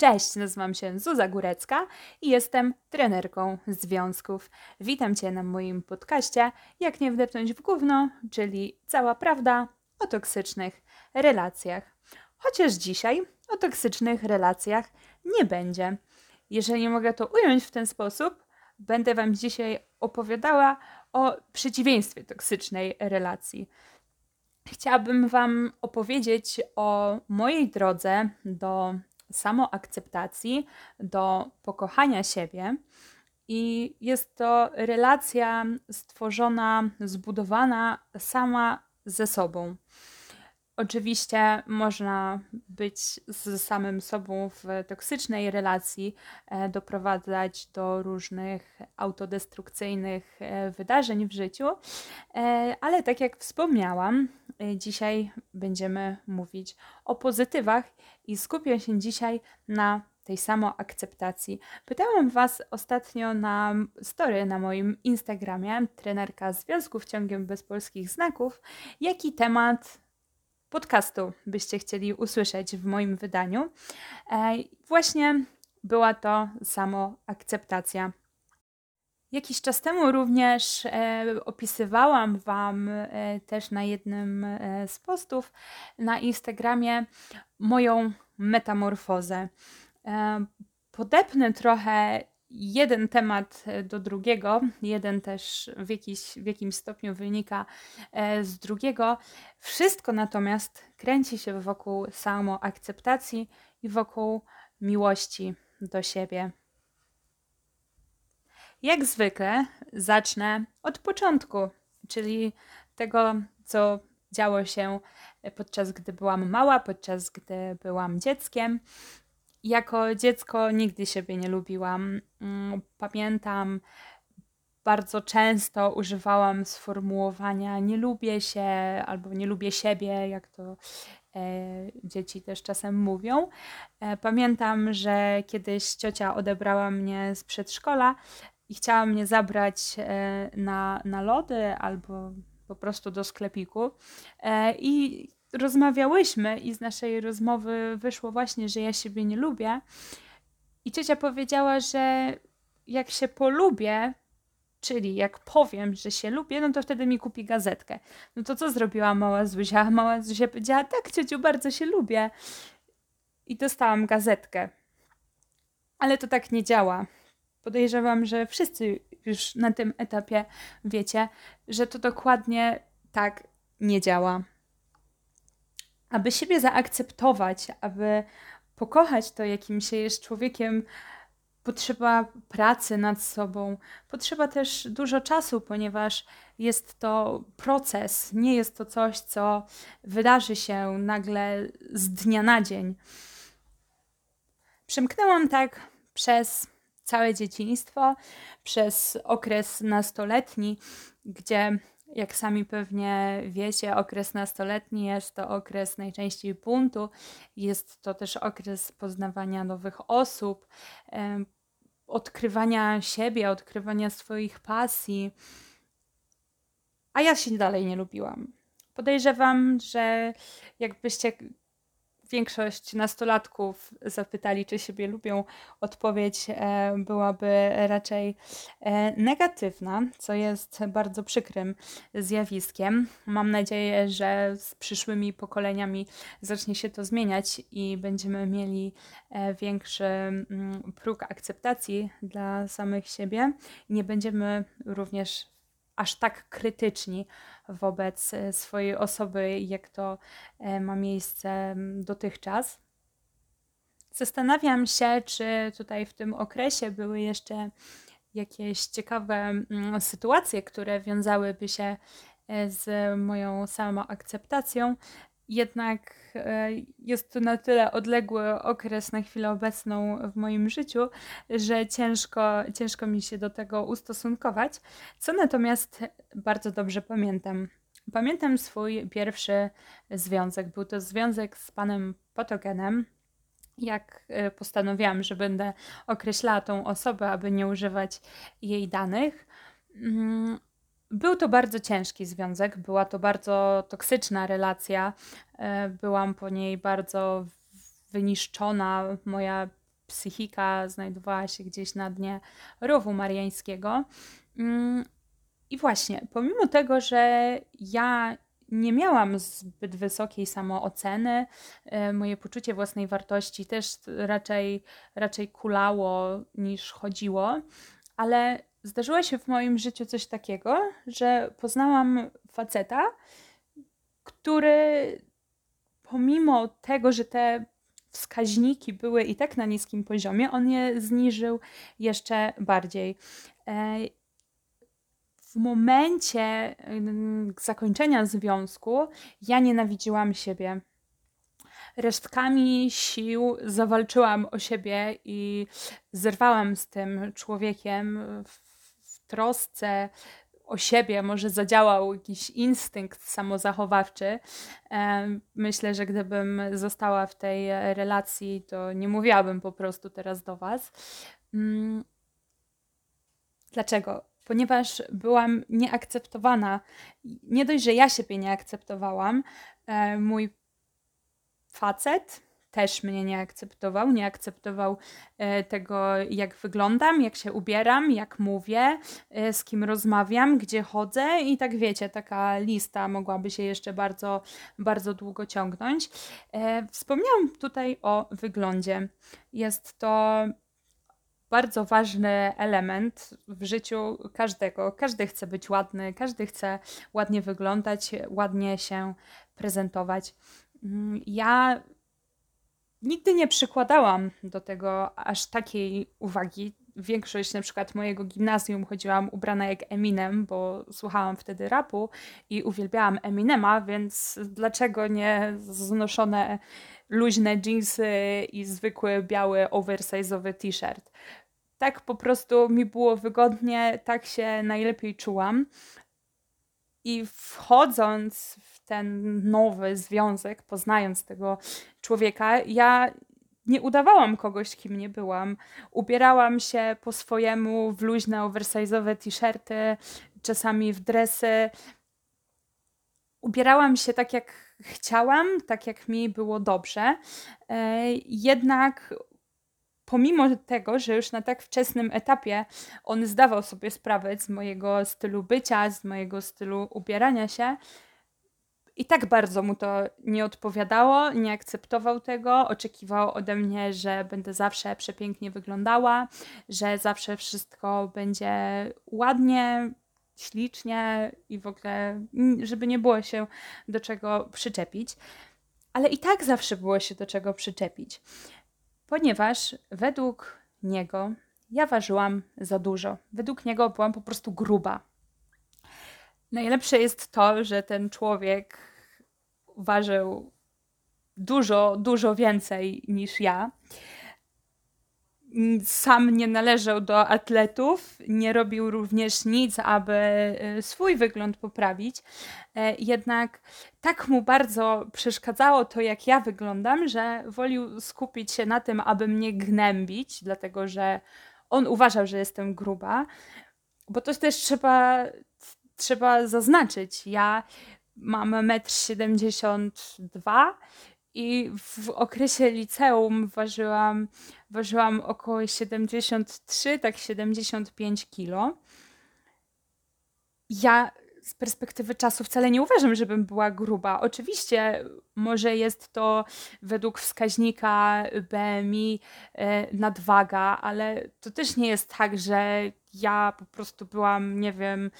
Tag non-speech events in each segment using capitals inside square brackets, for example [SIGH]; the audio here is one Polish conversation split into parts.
Cześć, nazywam się Zuza Górecka i jestem trenerką związków. Witam Cię na moim podcaście Jak nie wdepnąć w gówno, czyli cała prawda o toksycznych relacjach. Chociaż dzisiaj o toksycznych relacjach nie będzie. Jeżeli mogę to ująć w ten sposób, będę Wam dzisiaj opowiadała o przeciwieństwie toksycznej relacji. Chciałabym Wam opowiedzieć o mojej drodze do samoakceptacji, do pokochania siebie. I jest to relacja stworzona, zbudowana sama ze sobą. Oczywiście można być z samym sobą w toksycznej relacji, e, doprowadzać do różnych autodestrukcyjnych e, wydarzeń w życiu, e, ale tak jak wspomniałam, dzisiaj będziemy mówić o pozytywach i skupię się dzisiaj na tej samoakceptacji. Pytałam Was ostatnio na story na moim Instagramie, trenerka związków ciągiem bez polskich znaków, jaki temat podcastu byście chcieli usłyszeć w moim wydaniu. E, właśnie była to samoakceptacja. Jakiś czas temu również e, opisywałam Wam e, też na jednym e, z postów na Instagramie moją metamorfozę. E, podepnę trochę jeden temat e, do drugiego, jeden też w, jakiś, w jakimś stopniu wynika e, z drugiego. Wszystko natomiast kręci się wokół samoakceptacji i wokół miłości do siebie. Jak zwykle zacznę od początku, czyli tego, co działo się podczas gdy byłam mała, podczas gdy byłam dzieckiem. Jako dziecko nigdy siebie nie lubiłam. Mm, pamiętam, bardzo często używałam sformułowania nie lubię się albo nie lubię siebie, jak to e, dzieci też czasem mówią. E, pamiętam, że kiedyś ciocia odebrała mnie z przedszkola i chciała mnie zabrać e, na, na lody albo po prostu do sklepiku. E, I rozmawiałyśmy, i z naszej rozmowy wyszło właśnie, że ja siebie nie lubię. I ciocia powiedziała, że jak się polubię, czyli jak powiem, że się lubię, no to wtedy mi kupi gazetkę. No to co zrobiła mała Zuzia? Mała Zuzia powiedziała, tak ciociu, bardzo się lubię. I dostałam gazetkę. Ale to tak nie działa. Podejrzewam, że wszyscy już na tym etapie wiecie, że to dokładnie tak nie działa. Aby siebie zaakceptować, aby pokochać to, jakim się jest człowiekiem, potrzeba pracy nad sobą, potrzeba też dużo czasu, ponieważ jest to proces, nie jest to coś, co wydarzy się nagle z dnia na dzień. Przemknęłam tak przez całe dzieciństwo, przez okres nastoletni, gdzie jak sami pewnie wiecie, okres nastoletni jest to okres najczęściej buntu, jest to też okres poznawania nowych osób, odkrywania siebie, odkrywania swoich pasji. A ja się dalej nie lubiłam. Podejrzewam, że jakbyście większość nastolatków zapytali, czy siebie lubią, odpowiedź e, byłaby raczej e, negatywna, co jest bardzo przykrym zjawiskiem. Mam nadzieję, że z przyszłymi pokoleniami zacznie się to zmieniać i będziemy mieli e, większy mm, próg akceptacji dla samych siebie. Nie będziemy również aż tak krytyczni wobec e, swojej osoby, jak to e, ma miejsce dotychczas. Zastanawiam się, czy tutaj w tym okresie były jeszcze jakieś ciekawe sytuacje, które wiązałyby się e, z moją samoakceptacją, jednak e, jest to na tyle odległy okres na chwilę obecną w moim życiu, że ciężko, ciężko mi się do tego ustosunkować, co natomiast bardzo dobrze pamiętam. Pamiętam swój pierwszy związek. Był to związek z panem Potogenem. Jak e, postanowiłam, że będę określała tą osobę, aby nie używać jej danych. Był to bardzo ciężki związek, była to bardzo toksyczna relacja. E, byłam po niej bardzo wyniszczona. Moja psychika znajdowała się gdzieś na dnie rowu mariańskiego. Mm, I właśnie, pomimo tego, że ja nie miałam zbyt wysokiej samooceny, e, moje poczucie własnej wartości też raczej, raczej kulało niż chodziło, ale zdarzyło się w moim życiu coś takiego, że poznałam faceta, który pomimo tego, że te wskaźniki były i tak na niskim poziomie, on je zniżył jeszcze bardziej. E, w momencie zakończenia związku ja nienawidziłam siebie. Resztkami sił zawalczyłam o siebie i zerwałam z tym człowiekiem w trosce o siebie, może zadziałał jakiś instynkt samozachowawczy. Myślę, że gdybym została w tej relacji, to nie mówiłabym po prostu teraz do Was. Mm. Dlaczego? Ponieważ byłam nieakceptowana. Nie dość, że ja siebie nie akceptowałam, e, mój facet też mnie nie akceptował. Nie akceptował e, tego, jak wyglądam, jak się ubieram, jak mówię, e, z kim rozmawiam, gdzie chodzę i tak wiecie, taka lista mogłaby się jeszcze bardzo, bardzo długo ciągnąć. E, wspomniałam tutaj o wyglądzie. Jest to bardzo ważny element w życiu każdego. Każdy chce być ładny, każdy chce ładnie wyglądać, ładnie się prezentować. Mm, ja nigdy nie przykładałam do tego aż takiej uwagi. Większość na przykład mojego gimnazjum chodziłam ubrana jak Eminem, bo słuchałam wtedy rapu i uwielbiałam Eminema, więc dlaczego nie znoszone luźne jeansy i zwykły biały oversize'owy t-shirt? Tak po prostu mi było wygodnie, tak się najlepiej czułam. I wchodząc ten nowy związek, poznając tego człowieka, ja nie udawałam kogoś, kim nie byłam. Ubierałam się po swojemu w luźne, oversize'owe t-shirty, czasami w dresy. Ubierałam się tak, jak chciałam, tak jak mi było dobrze. E, jednak pomimo tego, że już na tak wczesnym etapie on zdawał sobie sprawę z mojego stylu bycia, z mojego stylu ubierania się, i tak bardzo mu to nie odpowiadało, nie akceptował tego, oczekiwał ode mnie, że będę zawsze przepięknie wyglądała, że zawsze wszystko będzie ładnie, ślicznie i w ogóle, żeby nie było się do czego przyczepić. Ale i tak zawsze było się do czego przyczepić ponieważ według niego ja ważyłam za dużo. Według niego byłam po prostu gruba. Najlepsze jest to, że ten człowiek ważył dużo, dużo więcej niż ja sam nie należał do atletów, nie robił również nic, aby y, swój wygląd poprawić. E, jednak tak mu bardzo przeszkadzało to, jak ja wyglądam, że wolił skupić się na tym, aby mnie gnębić, dlatego że on uważał, że jestem gruba. Bo to też trzeba, trzeba zaznaczyć. Ja mam 1,72 m i w okresie liceum ważyłam, ważyłam około 73, tak 75 kilo. Ja z perspektywy czasu wcale nie uważam, żebym była gruba. Oczywiście może jest to według wskaźnika BMI e, nadwaga, ale to też nie jest tak, że ja po prostu byłam, nie wiem,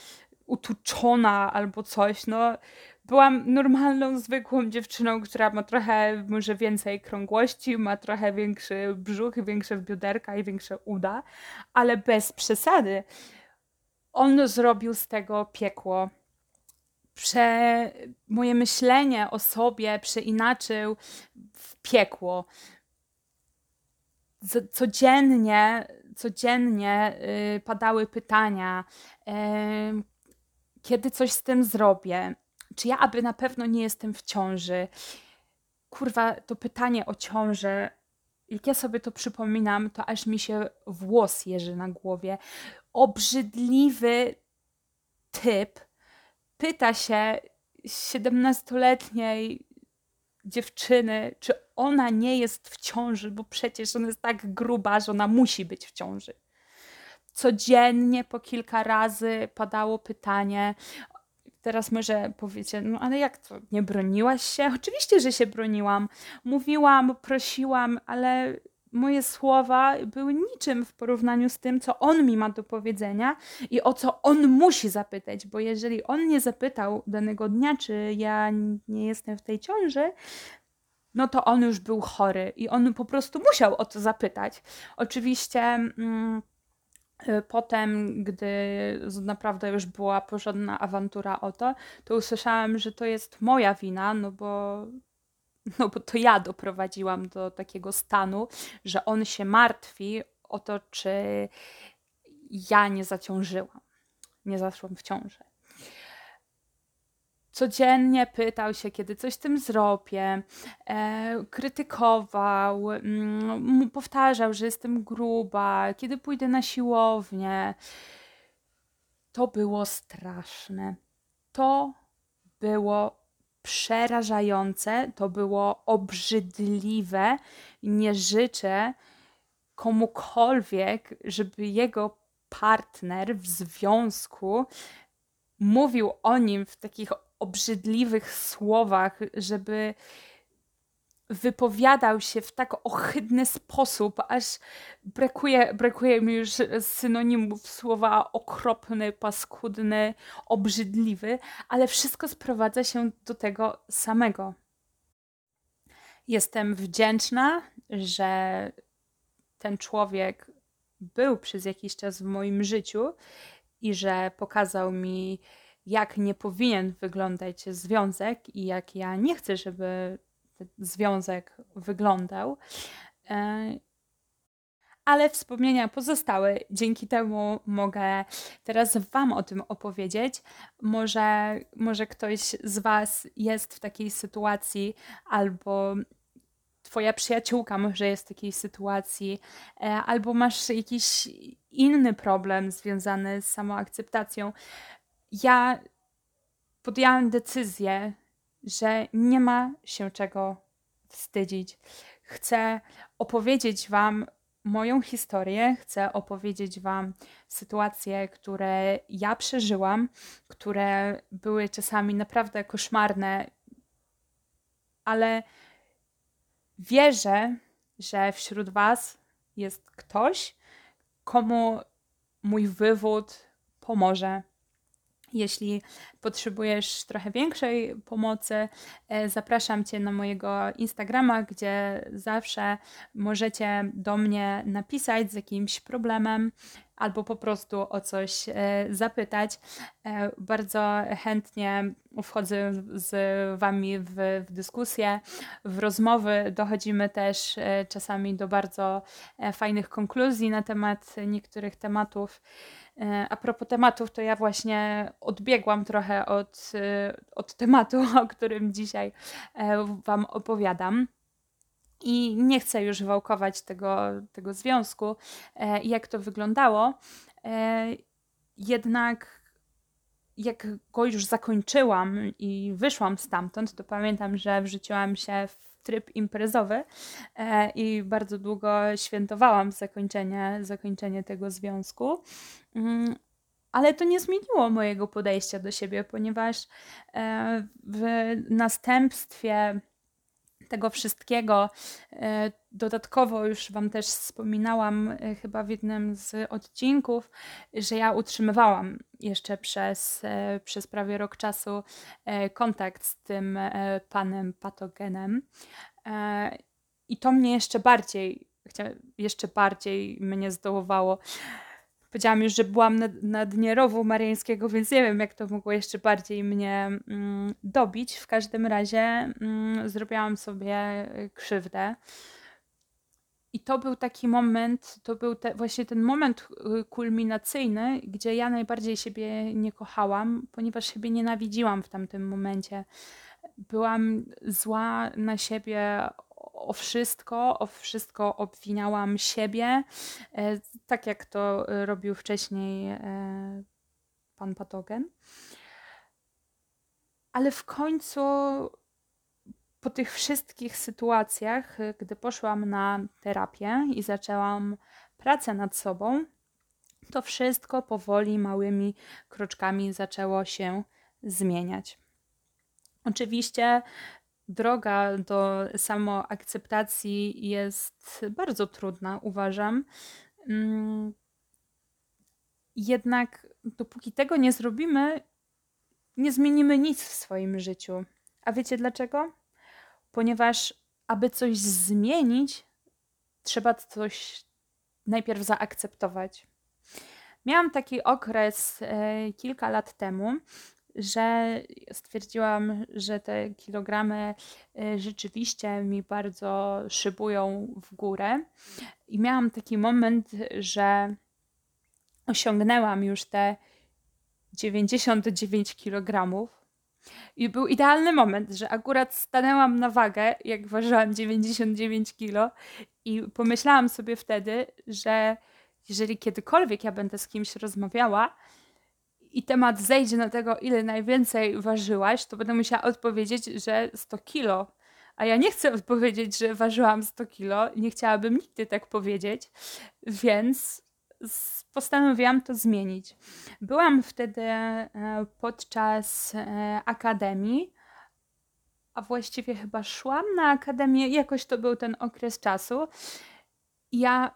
utuczona albo coś. No, byłam normalną, zwykłą dziewczyną, która ma trochę może więcej krągłości, ma trochę większy brzuch, większe bioderka i większe uda, ale bez przesady. On zrobił z tego piekło. Prze... Moje myślenie o sobie przeinaczył w piekło. Codziennie, codziennie yy, padały pytania, kiedy coś z tym zrobię, czy ja aby na pewno nie jestem w ciąży. Kurwa, to pytanie o ciążę, jak ja sobie to przypominam, to aż mi się włos jeży na głowie. Obrzydliwy typ pyta się 17-letniej dziewczyny, czy ona nie jest w ciąży, bo przecież ona jest tak gruba, że ona musi być w ciąży. Codziennie po kilka razy padało pytanie. Teraz może powiecie, no ale jak to, nie broniłaś się? Oczywiście, że się broniłam. Mówiłam, prosiłam, ale moje słowa były niczym w porównaniu z tym, co on mi ma do powiedzenia i o co on musi zapytać, bo jeżeli on nie zapytał danego dnia, czy ja nie jestem w tej ciąży, no to on już był chory i on po prostu musiał o to zapytać. Oczywiście. Mm, Potem, gdy naprawdę już była porządna awantura o to, to usłyszałam, że to jest moja wina, no bo [LAUGHS] no bo to ja doprowadziłam do takiego stanu, że on się martwi o to, czy ja nie zaciążyłam, nie zaszłam w ciążę. Codziennie pytał się, kiedy coś z tym zrobię, e, krytykował, mm, powtarzał, że jestem gruba, kiedy pójdę na siłownię. To było straszne. To było przerażające, to było obrzydliwe. Nie życzę komukolwiek, żeby jego partner w związku mówił o nim w takich obrzydliwych słowach, żeby wypowiadał się w tak ohydny sposób, aż brakuje, brakuje mi już synonimów słowa okropny, paskudny, obrzydliwy, ale wszystko sprowadza się do tego samego. Jestem wdzięczna, że ten człowiek był przez jakiś czas w moim życiu i że pokazał mi, jak nie powinien wyglądać związek i jak ja nie chcę, żeby związek wyglądał. E, ale wspomnienia pozostały. Dzięki temu mogę teraz Wam o tym opowiedzieć. Może, może ktoś z Was jest w takiej sytuacji, albo Twoja przyjaciółka może jest w takiej sytuacji, e, albo masz jakiś inny problem związany z samoakceptacją. Ja podjęłam decyzję, że nie ma się czego wstydzić. Chcę opowiedzieć Wam moją historię, chcę opowiedzieć Wam sytuacje, które ja przeżyłam, które były czasami naprawdę koszmarne, ale wierzę, że wśród Was jest ktoś, komu mój wywód pomoże jeśli potrzebujesz trochę większej pomocy, e, zapraszam Cię na mojego Instagrama, gdzie zawsze możecie do mnie napisać z jakimś problemem albo po prostu o coś e, zapytać. E, bardzo chętnie wchodzę z Wami w, w dyskusję, w rozmowy. Dochodzimy też czasami do bardzo fajnych konkluzji na temat niektórych tematów. E, a propos tematów, to ja właśnie odbiegłam trochę od, e, od tematu, [LAUGHS] o którym dzisiaj e, Wam opowiadam. I nie chcę już wałkować tego, tego związku jak to wyglądało. Jednak jak go już zakończyłam i wyszłam stamtąd, to pamiętam, że wrzuciłam się w tryb imprezowy e, i bardzo długo świętowałam zakończenie, zakończenie tego związku. Mm, ale to nie zmieniło mojego podejścia do siebie, ponieważ e, w następstwie tego wszystkiego. E, dodatkowo już Wam też wspominałam e, chyba w jednym z odcinków, że ja utrzymywałam jeszcze przez, e, przez prawie rok czasu kontakt z tym panem patogenem. I to mnie jeszcze bardziej, jeszcze bardziej mnie zdołowało Powiedziałam już, że byłam na, na dnie rowu mariańskiego, więc nie wiem, jak to mogło jeszcze bardziej mnie mm, dobić. W każdym razie mm, zrobiłam sobie y, krzywdę. I to był taki moment, to był te, właśnie ten moment y, kulminacyjny, gdzie ja najbardziej siebie nie kochałam, ponieważ siebie nienawidziłam w tamtym momencie. Byłam zła na siebie o wszystko, o wszystko obwiniałam siebie, e, tak jak to robił wcześniej e, pan patogen. Ale w końcu po tych wszystkich sytuacjach, gdy poszłam na terapię i zaczęłam pracę nad sobą, to wszystko powoli, małymi kroczkami zaczęło się zmieniać. Oczywiście droga do samoakceptacji jest bardzo trudna, uważam. Mm, jednak dopóki tego nie zrobimy, nie zmienimy nic w swoim życiu. A wiecie dlaczego? Ponieważ, aby coś zmienić, trzeba coś najpierw zaakceptować. Miałam taki okres e, kilka lat temu, że stwierdziłam, że te kilogramy e, rzeczywiście mi bardzo szybują w górę. I miałam taki moment, że osiągnęłam już te 99 kg. I był idealny moment, że akurat stanęłam na wagę, jak ważyłam 99 kg, i pomyślałam sobie wtedy, że jeżeli kiedykolwiek ja będę z kimś rozmawiała i temat zejdzie na tego, ile najwięcej ważyłaś, to będę musiała odpowiedzieć, że 100 kilo. A ja nie chcę odpowiedzieć, że ważyłam 100 kilo, nie chciałabym nigdy tak powiedzieć, więc postanowiłam to zmienić. Byłam wtedy e, podczas e, akademii, a właściwie chyba szłam na akademię, jakoś to był ten okres czasu. Ja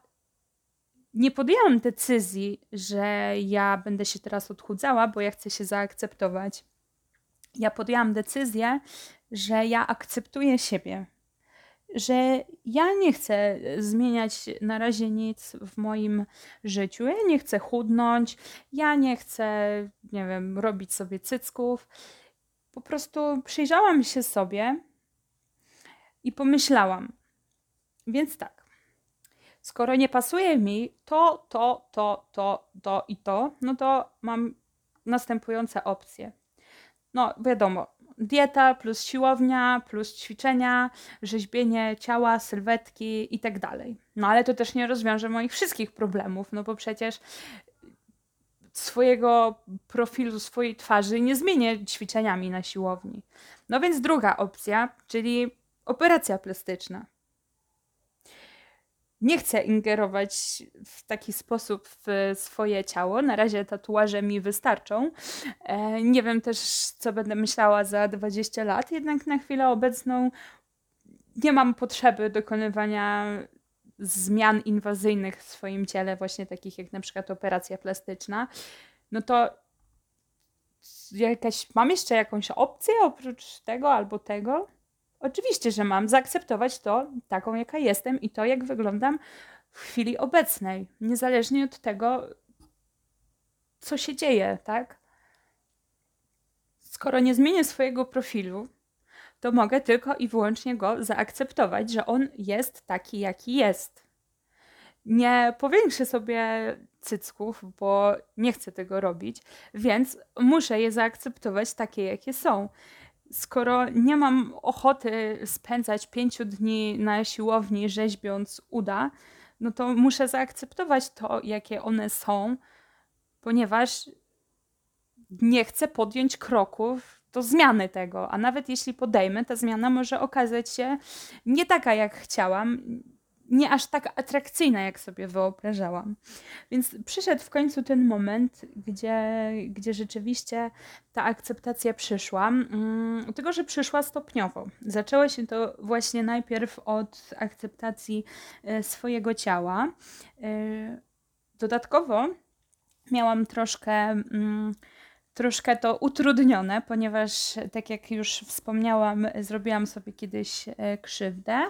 nie podjęłam decyzji, że ja będę się teraz odchudzała, bo ja chcę się zaakceptować. Ja podjęłam decyzję, że ja akceptuję siebie, że ja nie chcę zmieniać na razie nic w moim życiu. Ja nie chcę chudnąć, ja nie chcę, nie wiem, robić sobie cycków. Po prostu przyjrzałam się sobie i pomyślałam. Więc tak. Skoro nie pasuje mi to, to, to, to, to i to, no to mam następujące opcje. No, wiadomo, dieta plus siłownia, plus ćwiczenia, rzeźbienie ciała, sylwetki i tak dalej. No ale to też nie rozwiąże moich wszystkich problemów, no bo przecież swojego profilu, swojej twarzy nie zmienię ćwiczeniami na siłowni. No więc druga opcja, czyli operacja plastyczna nie chcę ingerować w taki sposób w swoje ciało. Na razie tatuaże mi wystarczą. E, nie wiem też, co będę myślała za 20 lat, jednak na chwilę obecną nie mam potrzeby dokonywania zmian inwazyjnych w swoim ciele, właśnie takich jak na przykład operacja plastyczna. No to jakaś, mam jeszcze jakąś opcję oprócz tego albo tego? Oczywiście, że mam zaakceptować to taką, jaka jestem i to, jak wyglądam w chwili obecnej, niezależnie od tego, co się dzieje, tak? Skoro nie zmienię swojego profilu, to mogę tylko i wyłącznie go zaakceptować, że on jest taki, jaki jest. Nie powiększę sobie cycków, bo nie chcę tego robić, więc muszę je zaakceptować takie, jakie są skoro nie mam ochoty spędzać pięciu dni na siłowni rzeźbiąc uda, no to muszę zaakceptować to, jakie one są, ponieważ nie chcę podjąć kroków do zmiany tego. A nawet jeśli podejmę, ta zmiana może okazać się nie taka, jak chciałam, nie aż tak atrakcyjna, jak sobie wyobrażałam. Więc przyszedł w końcu ten moment, gdzie, gdzie rzeczywiście ta akceptacja przyszła, um, tylko że przyszła stopniowo. Zaczęło się to właśnie najpierw od akceptacji e, swojego ciała. E, dodatkowo miałam troszkę. Troszkę to utrudnione, ponieważ, tak jak już wspomniałam, zrobiłam sobie kiedyś e, krzywdę.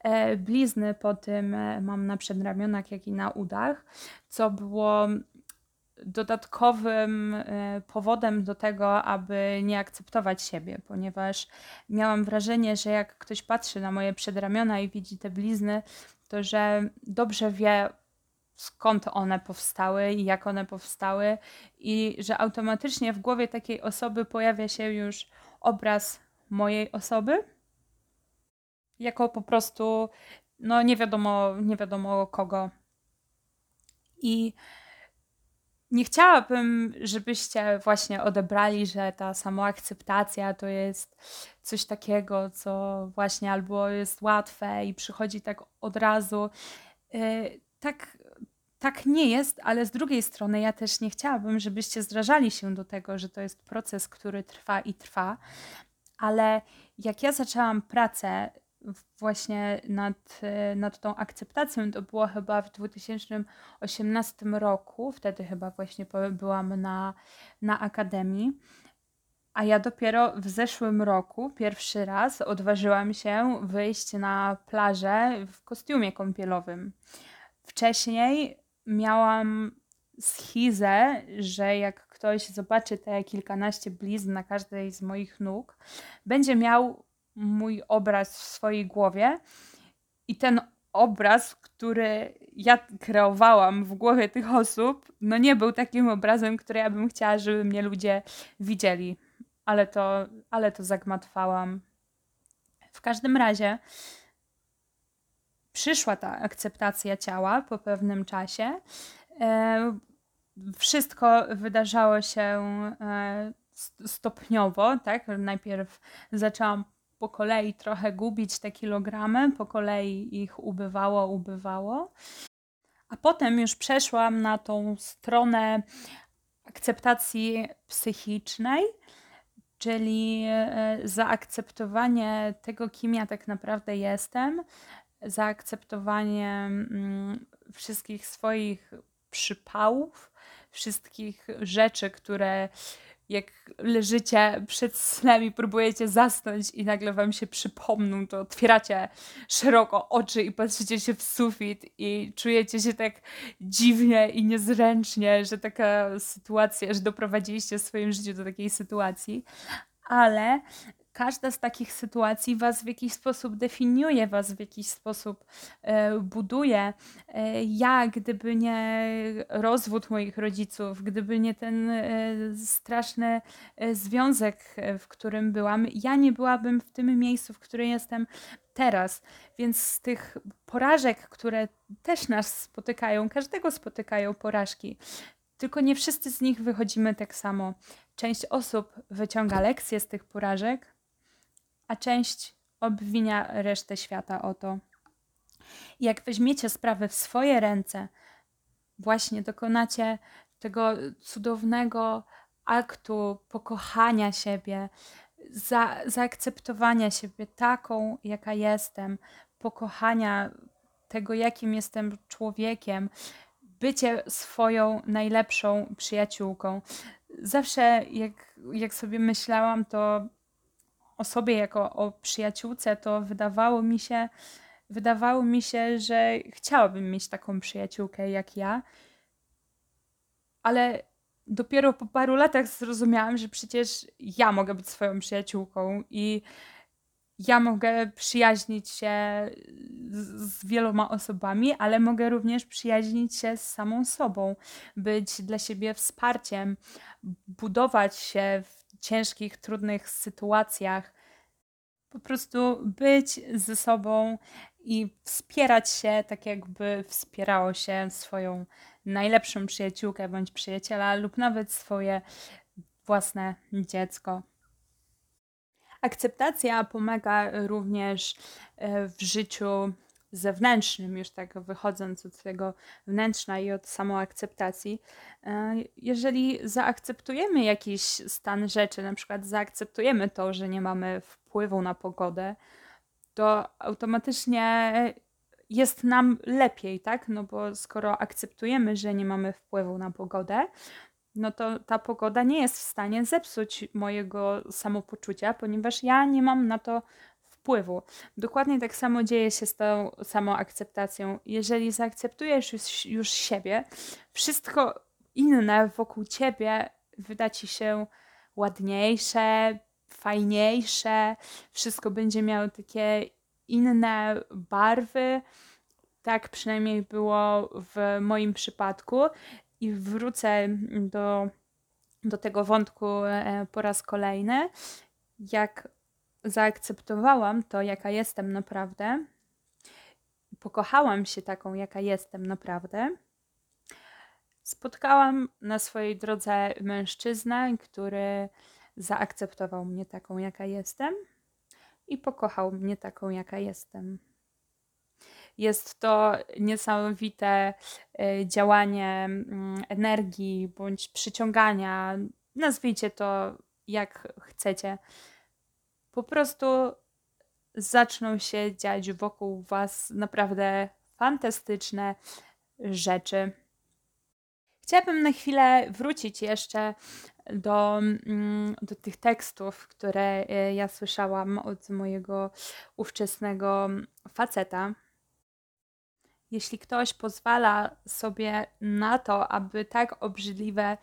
E, blizny po tym e, mam na przedramionach, jak i na udach, co było dodatkowym powodem do tego, aby nie akceptować siebie, ponieważ miałam wrażenie, że jak ktoś patrzy na moje przedramiona i widzi te blizny, to że dobrze wie, skąd one powstały i jak one powstały, i że automatycznie w głowie takiej osoby pojawia się już obraz mojej osoby, jako po prostu, no nie wiadomo, nie wiadomo kogo. I nie chciałabym, żebyście właśnie odebrali, że ta samoakceptacja to jest coś takiego, co właśnie albo jest łatwe i przychodzi tak od razu. Y, tak, tak nie jest, ale z drugiej strony ja też nie chciałabym, żebyście zrażali się do tego, że to jest proces, który trwa i trwa. Ale jak ja zaczęłam pracę właśnie nad, e, nad tą akceptacją. To było chyba w 2018 roku, wtedy chyba właśnie byłam na, na akademii. A ja dopiero w zeszłym roku pierwszy raz odważyłam się wyjść na plażę w kostiumie kąpielowym. Wcześniej miałam schizę, że jak ktoś zobaczy te kilkanaście blizn na każdej z moich nóg, będzie miał mój obraz w swojej głowie i ten obraz, który ja kreowałam w głowie tych osób, no nie był takim obrazem, który ja bym chciała, żeby mnie ludzie widzieli. Ale to, ale to zagmatwałam. W każdym razie przyszła ta akceptacja ciała po pewnym czasie. E, wszystko wydarzało się e, stopniowo, tak? Najpierw zaczęłam po kolei trochę gubić te kilogramy, po kolei ich ubywało, ubywało. A potem już przeszłam na tą stronę akceptacji psychicznej, czyli e, zaakceptowanie tego, kim ja tak naprawdę jestem, zaakceptowanie mm, wszystkich swoich przypałów, wszystkich rzeczy, które jak leżycie przed snem i próbujecie zasnąć i nagle wam się przypomną, to otwieracie szeroko oczy i patrzycie się w sufit i czujecie się tak dziwnie i niezręcznie, że taka sytuacja, że doprowadziliście w swoim życiu do takiej sytuacji. Ale każda z takich sytuacji was w jakiś sposób definiuje, was w jakiś sposób e, buduje. E, ja, gdyby nie rozwód moich rodziców, gdyby nie ten e, straszny e, związek, e, w którym byłam, ja nie byłabym w tym miejscu, w którym jestem teraz. Więc z tych porażek, które też nas spotykają, każdego spotykają porażki, tylko nie wszyscy z nich wychodzimy tak samo. Część osób wyciąga lekcje z tych porażek, a część obwinia resztę świata o to. jak weźmiecie sprawę w swoje ręce, właśnie dokonacie tego cudownego aktu pokochania siebie, za, zaakceptowania siebie taką, jaka jestem, pokochania tego, jakim jestem człowiekiem, bycie swoją najlepszą przyjaciółką. Zawsze, jak, jak sobie myślałam, to o sobie jako o przyjaciółce, to wydawało mi się, wydawało mi się, że chciałabym mieć taką przyjaciółkę jak ja. Ale dopiero po paru latach zrozumiałam, że przecież ja mogę być swoją przyjaciółką i ja mogę przyjaźnić się z, wieloma osobami, ale mogę również przyjaźnić się z samą sobą, być dla siebie wsparciem, budować się w ciężkich, trudnych sytuacjach. Po prostu być ze sobą i wspierać się tak, jakby wspierało się swoją najlepszą przyjaciółkę bądź przyjaciela, lub nawet swoje własne dziecko. Akceptacja pomaga również e, w życiu zewnętrznym, już tak wychodząc od tego wnętrza i od samoakceptacji, e, jeżeli zaakceptujemy jakiś stan rzeczy, na przykład zaakceptujemy to, że nie mamy wpływu na pogodę, to automatycznie jest nam lepiej, tak? No bo skoro akceptujemy, że nie mamy wpływu na pogodę, no to ta pogoda nie jest w stanie zepsuć mojego samopoczucia, ponieważ ja nie mam na to wpływu. Dokładnie tak samo dzieje się z tą samoakceptacją. Jeżeli zaakceptujesz już, już siebie, wszystko inne wokół ciebie wyda ci się ładniejsze, fajniejsze, wszystko będzie miało takie inne barwy. Tak przynajmniej było w moim przypadku. I wrócę do, do tego wątku e, po raz kolejny. Jak zaakceptowałam to, jaka jestem naprawdę, pokochałam się taką, jaka jestem naprawdę, Spotkałam na swojej drodze mężczyznę, który zaakceptował mnie taką, jaka jestem i pokochał mnie taką, jaka jestem. Jest to niesamowite e, działanie mm, energii bądź przyciągania, nazwijcie to jak chcecie. Po prostu zaczną się dziać wokół Was naprawdę fantastyczne rzeczy. Chciałabym na chwilę wrócić jeszcze do, mm, do tych tekstów, które e, ja słyszałam od mojego ówczesnego faceta. Jeśli ktoś pozwala sobie na to, aby tak obrzydliwe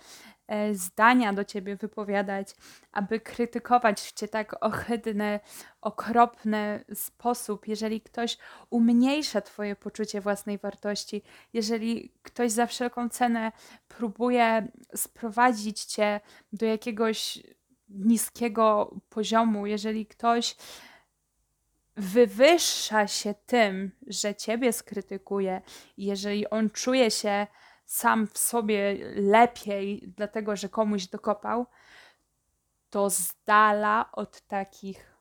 E, zdania do ciebie wypowiadać, aby krytykować w cię tak ohydny, okropny sposób, jeżeli ktoś umniejsza twoje poczucie własnej wartości, jeżeli ktoś za wszelką cenę próbuje sprowadzić cię do jakiegoś niskiego poziomu, jeżeli ktoś wywyższa się tym, że ciebie skrytykuje, jeżeli on czuje się sam w sobie lepiej, dlatego że komuś dokopał, to z dala od takich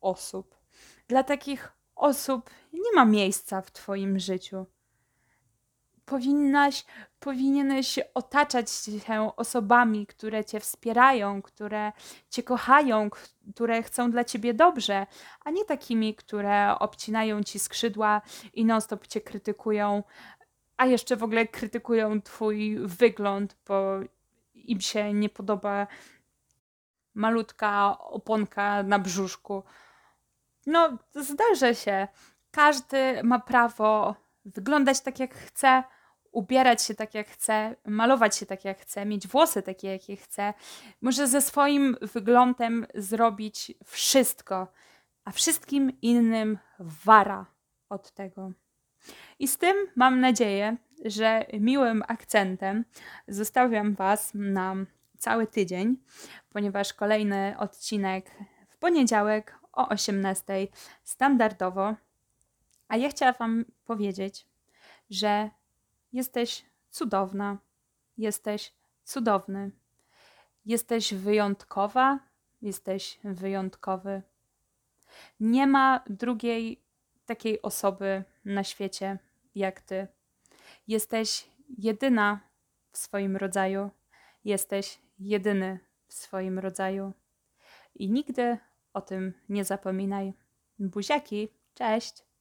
osób. Dla takich osób nie ma miejsca w Twoim życiu. Powinnaś, powinieneś otaczać się osobami, które Cię wspierają, które Cię kochają, które chcą dla Ciebie dobrze, a nie takimi, które obcinają Ci skrzydła i non-stop Cię krytykują, a jeszcze w ogóle krytykują twój wygląd, bo im się nie podoba malutka oponka na brzuszku. No, zdarza się. Każdy ma prawo wyglądać tak, jak chce, ubierać się tak, jak chce, malować się tak, jak chce, mieć włosy takie, jakie chce. Może ze swoim wyglądem zrobić wszystko, a wszystkim innym wara od tego. I z tym mam nadzieję, że miłym akcentem zostawiam Was na cały tydzień, ponieważ kolejny odcinek w poniedziałek o 18 standardowo. A ja chciałam Wam powiedzieć, że jesteś cudowna, jesteś cudowny, jesteś wyjątkowa, jesteś wyjątkowy. Nie ma drugiej takiej osoby na świecie jak ty. Jesteś jedyna w swoim rodzaju, jesteś jedyny w swoim rodzaju. I nigdy o tym nie zapominaj. Buziaki, cześć!